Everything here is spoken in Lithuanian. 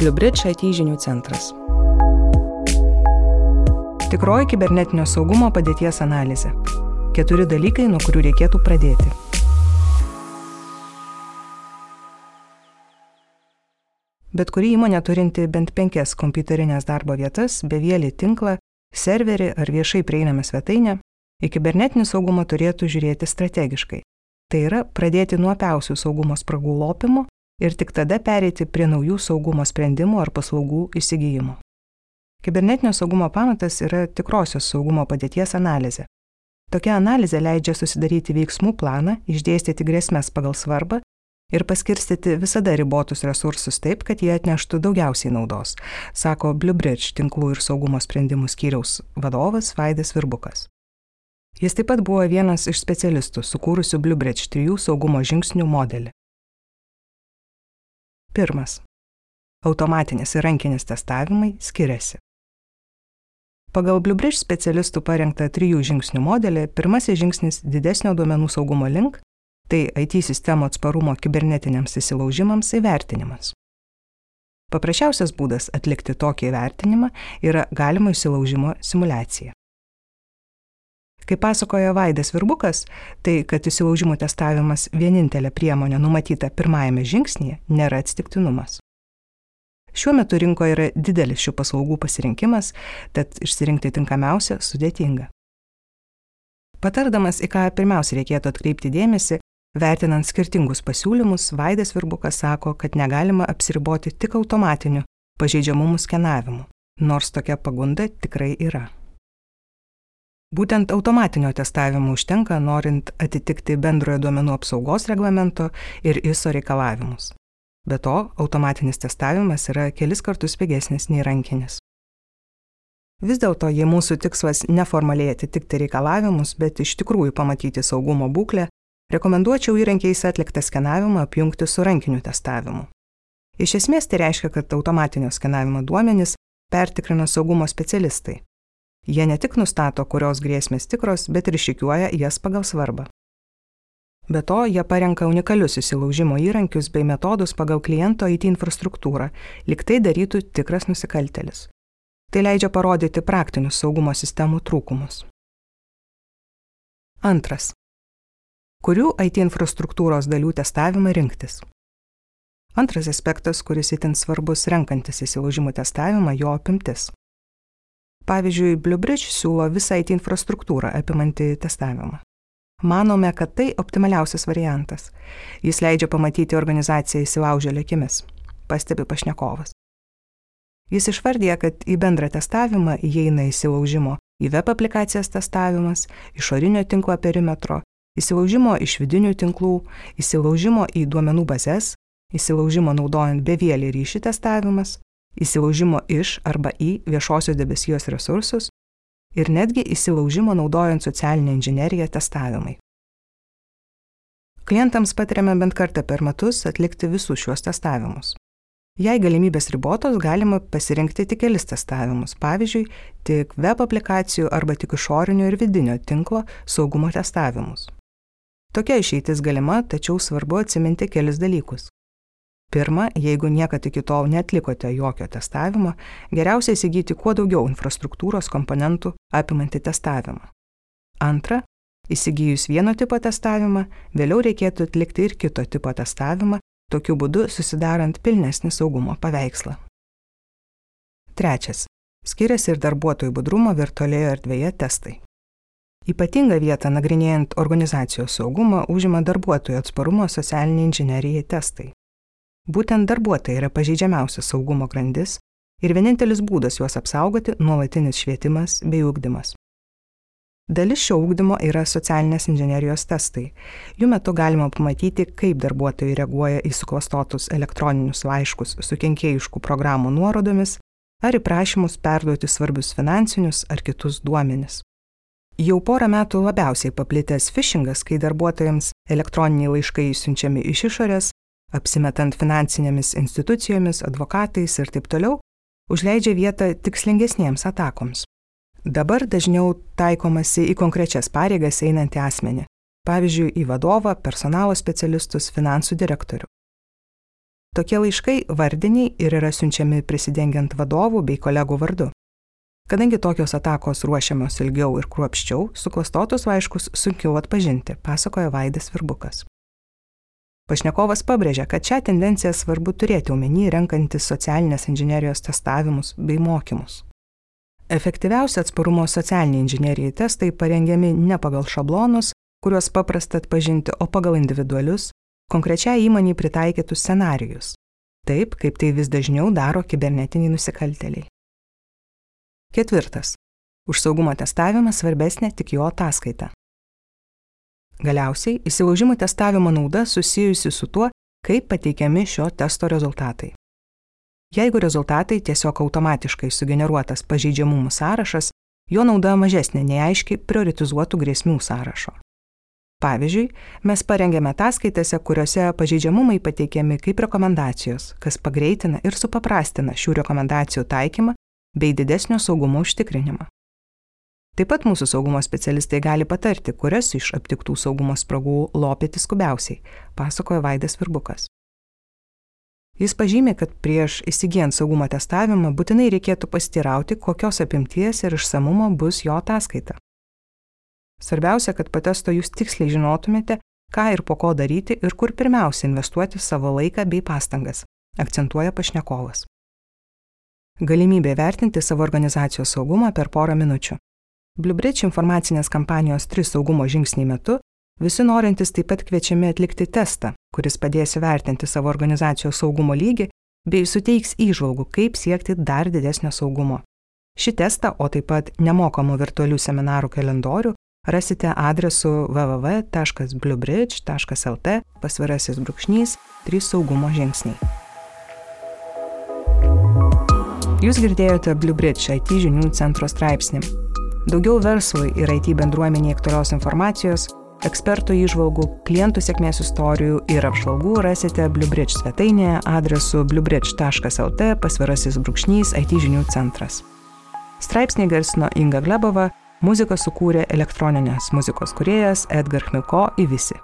Bliubridge IT žinių centras. Tikroji kibernetinio saugumo padėties analizė. Keturi dalykai, nuo kurių reikėtų pradėti. Bet kuri įmonė turinti bent penkias kompiuterinės darbo vietas, bevėlį tinklą, serverį ar viešai prieinamą svetainę, į kibernetinį saugumą turėtų žiūrėti strategiškai. Tai yra pradėti nuo piausių saugumo spragų lopimo ir tik tada pereiti prie naujų saugumo sprendimų ar paslaugų įsigijimo. Kibernetinio saugumo pamatas yra tikrosios saugumo padėties analizė. Tokia analizė leidžia susidaryti veiksmų planą, išdėstyti grėsmės pagal svarbą ir paskirstyti visada ribotus resursus taip, kad jie atneštų daugiausiai naudos, sako Bluebridge tinklų ir saugumo sprendimų skyriaus vadovas Vaidas Virbukas. Jis taip pat buvo vienas iš specialistų sukūrusių Bluebridge trijų saugumo žingsnių modelį. Pirmas. Automatinis ir rankinis testavimai skiriasi. Pagal Bluebridge specialistų parengtą trijų žingsnių modelį, pirmasis žingsnis didesnio duomenų saugumo link - tai IT sistemo atsparumo kibernetiniams įsilaužimams įvertinimas. Paprasčiausias būdas atlikti tokį įvertinimą yra galimo įsilaužimo simulacija. Kaip pasakoja Vaidas Virbukas, tai, kad įsilaužimų testavimas vienintelė priemonė numatyta pirmajame žingsnėje, nėra atsitiktinumas. Šiuo metu rinkoje yra didelis šių paslaugų pasirinkimas, tad išsirinkti tinkamiausią sudėtinga. Patardamas, į ką pirmiausia reikėtų atkreipti dėmesį, vertinant skirtingus pasiūlymus, Vaidas Virbukas sako, kad negalima apsiriboti tik automatiniu pažeidžiamumų skenavimu, nors tokia pagunda tikrai yra. Būtent automatinio testavimo užtenka, norint atitikti bendrojo duomenų apsaugos reglamento ir ISO reikalavimus. Be to, automatinis testavimas yra kelis kartus pigesnis nei rankinis. Vis dėlto, jei mūsų tikslas neformaliai atitikti reikalavimus, bet iš tikrųjų pamatyti saugumo būklę, rekomenduočiau įrankiais atliktą skenavimą apjungti su rankiniu testavimu. Iš esmės tai reiškia, kad automatinio skenavimo duomenys pertikrina saugumo specialistai, Jie ne tik nustato, kurios grėsmės tikros, bet ir išikiuoja jas pagal svarbą. Be to, jie parenka unikalius įsilaužimo įrankius bei metodus pagal kliento IT infrastruktūrą, lyg tai darytų tikras nusikaltelis. Tai leidžia parodyti praktinius saugumo sistemų trūkumus. Antras. Kurių IT infrastruktūros dalių testavimą rinktis? Antras aspektas, kuris itin svarbus renkantis įsilaužimų testavimą, jo apimtis. Pavyzdžiui, Bluebridge siūlo visą IT infrastruktūrą apimantį testavimą. Manome, kad tai optimaliausias variantas. Jis leidžia pamatyti organizaciją įsilaužėlio akimis, pastebi pašnekovas. Jis išvardė, kad į bendrą testavimą įeina įsilaužimo į web aplikacijas testavimas, išorinio tinklo perimetro, įsilaužimo iš vidinių tinklų, įsilaužimo į duomenų bazės, įsilaužimo naudojant bevėlį ryšį testavimas, įsilaužimo iš arba į viešosios debesijos resursus ir netgi įsilaužimo naudojant socialinę inžineriją testavimai. Klientams patariame bent kartą per metus atlikti visus šiuos testavimus. Jei galimybės ribotos, galima pasirinkti tik kelis testavimus, pavyzdžiui, tik web aplikacijų arba tik išorinio ir vidinio tinklo saugumo testavimus. Tokia išeitis galima, tačiau svarbu atsiminti kelis dalykus. Pirma, jeigu niekad iki tol netlikote jokio testavimo, geriausia įsigyti kuo daugiau infrastruktūros komponentų apimantį testavimą. Antra, įsigijus vieno tipo testavimą, vėliau reikėtų atlikti ir kito tipo testavimą, tokiu būdu susidarant pilnesnį saugumo paveikslą. Trečias. Skiriasi ir darbuotojų budrumo virtualioje erdvėje testai. Ypatingą vietą nagrinėjant organizacijos saugumą užima darbuotojų atsparumo socialiniai inžinerijai testai. Būtent darbuotojai yra pažeidžiamiausia saugumo grandis ir vienintelis būdas juos apsaugoti - nuolatinis švietimas bei ūkdymas. Dalis šio ūkdymo yra socialinės inžinerijos testai. Jų metu galima pamatyti, kaip darbuotojai reaguoja į suklastotus elektroninius laiškus su kenkėjiškų programų nuorodomis ar į prašymus perduoti svarbius finansinius ar kitus duomenis. Jau porą metų labiausiai paplitęs phishingas, kai darbuotojams elektroniniai laiškai siunčiami iš išorės apsimetant finansinėmis institucijomis, advokatais ir taip toliau, užleidžia vietą tikslingesniems atakoms. Dabar dažniau taikomasi į konkrečias pareigas einantį asmenį, pavyzdžiui, į vadovą, personalo specialistus, finansų direktorių. Tokie laiškai vardiniai ir yra siunčiami prisidengiant vadovų bei kolegų vardu. Kadangi tokios atakos ruošiamos ilgiau ir kruopščiau, suklastotus laiškus sunkiau atpažinti, pasakoja Vaidas Virbukas. Pašnekovas pabrėžia, kad šią tendenciją svarbu turėti omeny renkantis socialinės inžinierijos testavimus bei mokymus. Efektyviausi atsparumo socialiniai inžinierijai testai parengiami ne pagal šablonus, kuriuos paprasta atpažinti, o pagal individualius, konkrečiai įmoniai pritaikytus scenarius. Taip, kaip tai vis dažniau daro kibernetiniai nusikalteliai. Ketvirtas. Už saugumo testavimą svarbesnė tik jo ataskaita. Galiausiai įsilaužimų testavimo nauda susijusi su tuo, kaip pateikiami šio testo rezultatai. Jeigu rezultatai tiesiog automatiškai sugeneruotas pažeidžiamumų sąrašas, jo nauda mažesnė nei aiškiai prioritizuotų grėsmių sąrašo. Pavyzdžiui, mes parengėme ataskaitėse, kuriuose pažeidžiamumai pateikiami kaip rekomendacijos, kas pagreitina ir supaprastina šių rekomendacijų taikymą bei didesnio saugumo užtikrinimą. Taip pat mūsų saugumo specialistai gali patarti, kurias iš aptiktų saugumo spragų lopyti skubiausiai, pasakoja Vaidas Virbukas. Jis pažymė, kad prieš įsigijant saugumo testavimą būtinai reikėtų pastirauti, kokios apimties ir išsamumo bus jo ataskaita. Svarbiausia, kad po testo jūs tiksliai žinotumėte, ką ir po ko daryti ir kur pirmiausia investuoti savo laiką bei pastangas, akcentuoja pašnekovas. Galimybė vertinti savo organizacijos saugumą per porą minučių. Bluebridge informacinės kampanijos 3 saugumo žingsniai metu visi norintys taip pat kviečiami atlikti testą, kuris padės įvertinti savo organizacijos saugumo lygį bei suteiks įžvalgų, kaip siekti dar didesnio saugumo. Šį testą, o taip pat nemokamų virtualių seminarų kalendorių rasite adresu www.bluebridge.lt pasvirasis brūkšnys 3 saugumo žingsniai. Jūs girdėjote Bluebridge IT žinių centro straipsnį. Daugiau verslui ir IT bendruomeniai aktualios informacijos, ekspertų įžvalgų, klientų sėkmės istorijų ir apžvalgų rasite Bluebridge svetainėje adresu bluebridge.lt pasvirasis brūkšnys IT žinių centras. Straipsnį garsino Inga Glebova, Muziką sukūrė elektroninės muzikos kuriejas Edgar Chmilko į visi.